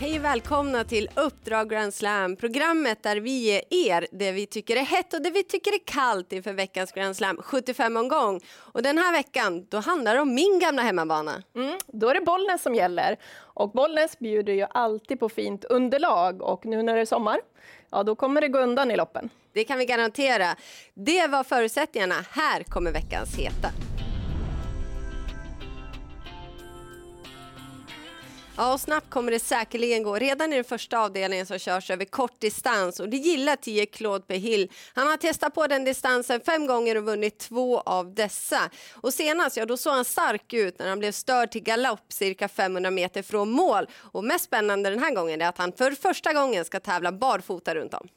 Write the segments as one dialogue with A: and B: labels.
A: Hej och välkomna till Uppdrag Grand Slam, programmet där vi ger er det vi tycker är hett och det vi tycker är kallt inför veckans Grand Slam 75-omgång. Och den här veckan, då handlar det om min gamla hemmabana.
B: Mm, då är det Bollnäs som gäller. Och Bollnäs bjuder ju alltid på fint underlag och nu när det är sommar, ja då kommer det gå undan i loppen.
A: Det kan vi garantera. Det var förutsättningarna. Här kommer veckans heta. Ja, och snabbt kommer det säkerligen gå. Redan i den första avdelningen så körs över kort distans och det gillar 10 Claude Behill. Han har testat på den distansen fem gånger och vunnit två av dessa. Och senast, ja då såg han stark ut när han blev störd till galopp cirka 500 meter från mål. Och mest spännande den här gången är att han för första gången ska tävla barfota runt om.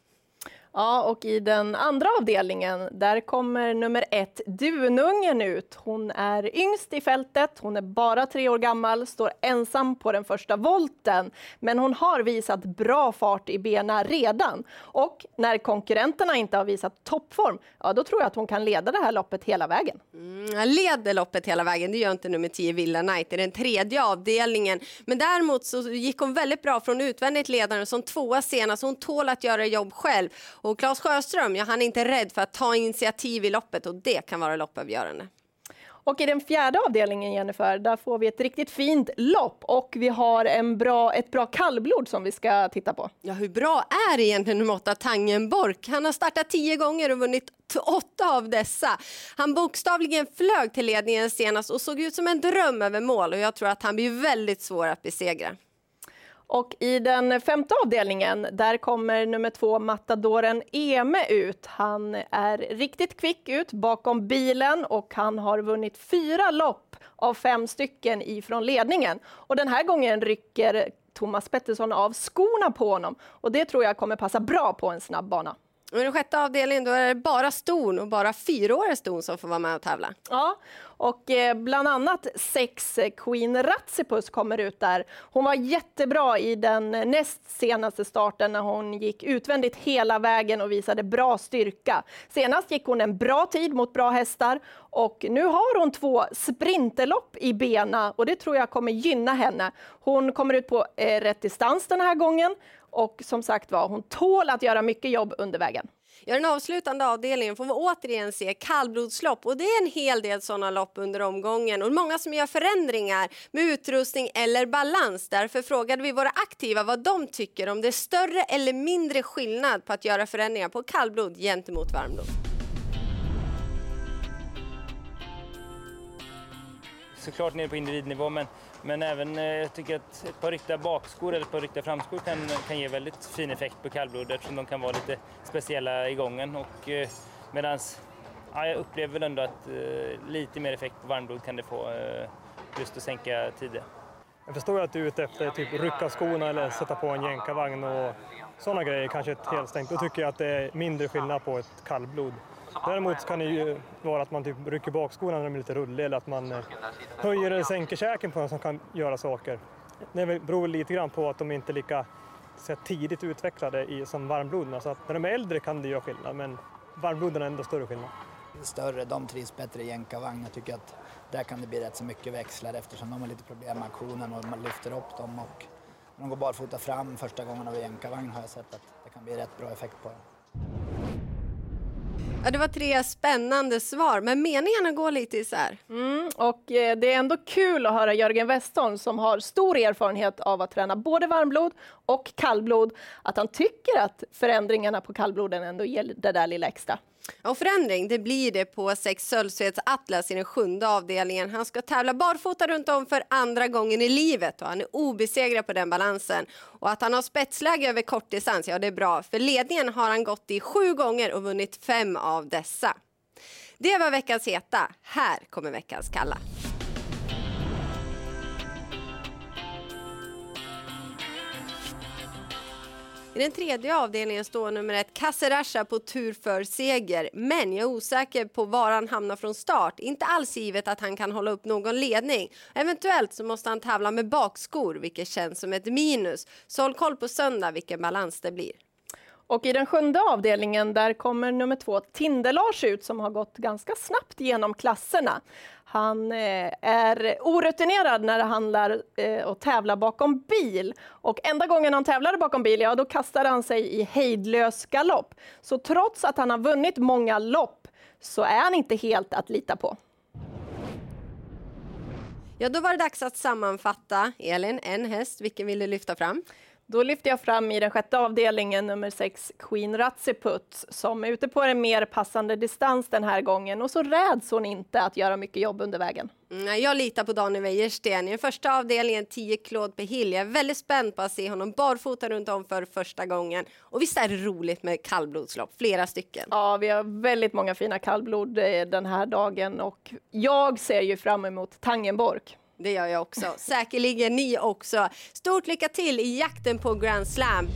B: Ja, och i den andra avdelningen, där kommer nummer ett, Dunungen, ut. Hon är yngst i fältet, hon är bara tre år gammal, står ensam på den första volten. Men hon har visat bra fart i benen redan. Och när konkurrenterna inte har visat toppform, ja då tror jag att hon kan leda det här loppet hela vägen.
A: Mm, leder loppet hela vägen, det gör inte nummer 10 Villa Knight i den tredje avdelningen. Men däremot så gick hon väldigt bra från utvändigt ledande som tvåa senast, hon tål att göra jobb själv. Och Claes Sjöström, ja, han är inte rädd för att ta initiativ i loppet och det kan vara loppavgörande.
B: Och i den fjärde avdelningen, Jennifer, där får vi ett riktigt fint lopp och vi har en bra, ett bra kallblod som vi ska titta på.
A: Ja, hur bra är egentligen nummer åtta Tangenbork? Han har startat tio gånger och vunnit åtta av dessa. Han bokstavligen flög till ledningen senast och såg ut som en dröm över mål och jag tror att han blir väldigt svår att besegra.
B: Och i den femte avdelningen, där kommer nummer två Matadoren Eme ut. Han är riktigt kvick ut bakom bilen och han har vunnit fyra lopp av fem stycken ifrån ledningen. Och den här gången rycker Thomas Pettersson av skorna på honom och det tror jag kommer passa bra på en snabb bana.
A: Och I den sjätte avdelningen då är det bara ston och bara fyraåriga ston som får vara med och tävla.
B: Ja, och eh, bland annat sex Queen Ratsipus kommer ut där. Hon var jättebra i den näst senaste starten när hon gick utvändigt hela vägen och visade bra styrka. Senast gick hon en bra tid mot bra hästar och nu har hon två sprinterlopp i bena och det tror jag kommer gynna henne. Hon kommer ut på eh, rätt distans den här gången och som sagt var, hon tål att göra mycket jobb under vägen.
A: I den avslutande avdelningen får vi återigen se kallblodslopp och det är en hel del sådana lopp under omgången och många som gör förändringar med utrustning eller balans. Därför frågade vi våra aktiva vad de tycker om det är större eller mindre skillnad på att göra förändringar på kallblod gentemot varmblod.
C: Såklart ner på individnivå men men även eh, jag tycker att ett par riktiga bakskor eller ett par riktiga framskor kan, kan ge väldigt fin effekt på kallblod eftersom de kan vara lite speciella i gången. Och, eh, medans, ja, jag upplever väl ändå att eh, lite mer effekt på varmblod kan det få eh, just att sänka tider.
D: Jag förstår att du är ute efter typ rycka skorna eller sätta på en jänkarvagn och sådana grejer, kanske ett helstängt. Då tycker jag att det är mindre skillnad på ett kallblod. Däremot kan det ju vara att man typ rycker bakskorna när de är lite rulliga eller att man eh, höjer eller sänker käken på dem som kan göra saker. Det beror lite grann på att de inte är lika så tidigt utvecklade i, som varmbloden. Så att när de är äldre kan det göra skillnad men varmbloden är ändå större skillnad.
E: Större, de trivs bättre i jänkarvagn. Jag tycker att där kan det bli rätt så mycket växlar eftersom de har lite problem med aktionen och man lyfter upp dem och när de går barfota fram första gången av jänkarvagn har jag sett att det kan bli rätt bra effekt på dem.
A: Ja, det var tre spännande svar, men meningarna går lite isär.
B: Mm, och eh, det är ändå kul att höra Jörgen Westholm som har stor erfarenhet av att träna både varmblod och kallblod, att han tycker att förändringarna på kallbloden ändå ger det där lilla extra.
A: Och förändring det blir det på sex Sölvsveds Atlas i den sjunde avdelningen. Han ska tävla barfota runt om för andra gången i livet och han är obesegrad på den balansen. Och att han har spetsläge över kortdistans, ja det är bra. För ledningen har han gått i sju gånger och vunnit fem av dessa. Det var veckans heta. Här kommer veckans kalla. I den tredje avdelningen står nummer ett Kasserasha på tur för seger. Men jag är osäker på var han hamnar från start. Inte alls givet att han kan hålla upp någon ledning. Eventuellt så måste han tävla med bakskor, vilket känns som ett minus. Så håll koll på söndag vilken balans det blir.
B: Och i den sjunde avdelningen där kommer nummer två Tindelars ut som har gått ganska snabbt genom klasserna. Han eh, är orutinerad när det handlar eh, att tävla bakom bil. Och enda gången han tävlade bakom bil, ja då kastade han sig i hejdlös galopp. Så trots att han har vunnit många lopp så är han inte helt att lita på.
A: Ja, då var det dags att sammanfatta. Elin, en häst, vilken vill du lyfta fram?
B: Då lyfter jag fram i den sjätte avdelningen nummer sex Queen Ratsiput som är ute på en mer passande distans den här gången och så räds hon inte att göra mycket jobb under vägen.
A: Mm, jag litar på Daniel Wäjersten. I den första avdelningen 10 Claude Pehill. Jag är väldigt spänd på att se honom barfota runt om för första gången. Och visst är det roligt med kallblodslopp, flera stycken.
B: Ja, vi har väldigt många fina kallblod eh, den här dagen och jag ser ju fram emot Tangenborg.
A: Det gör jag också. Säkerligen ni också. Stort lycka till i jakten på Grand Slam.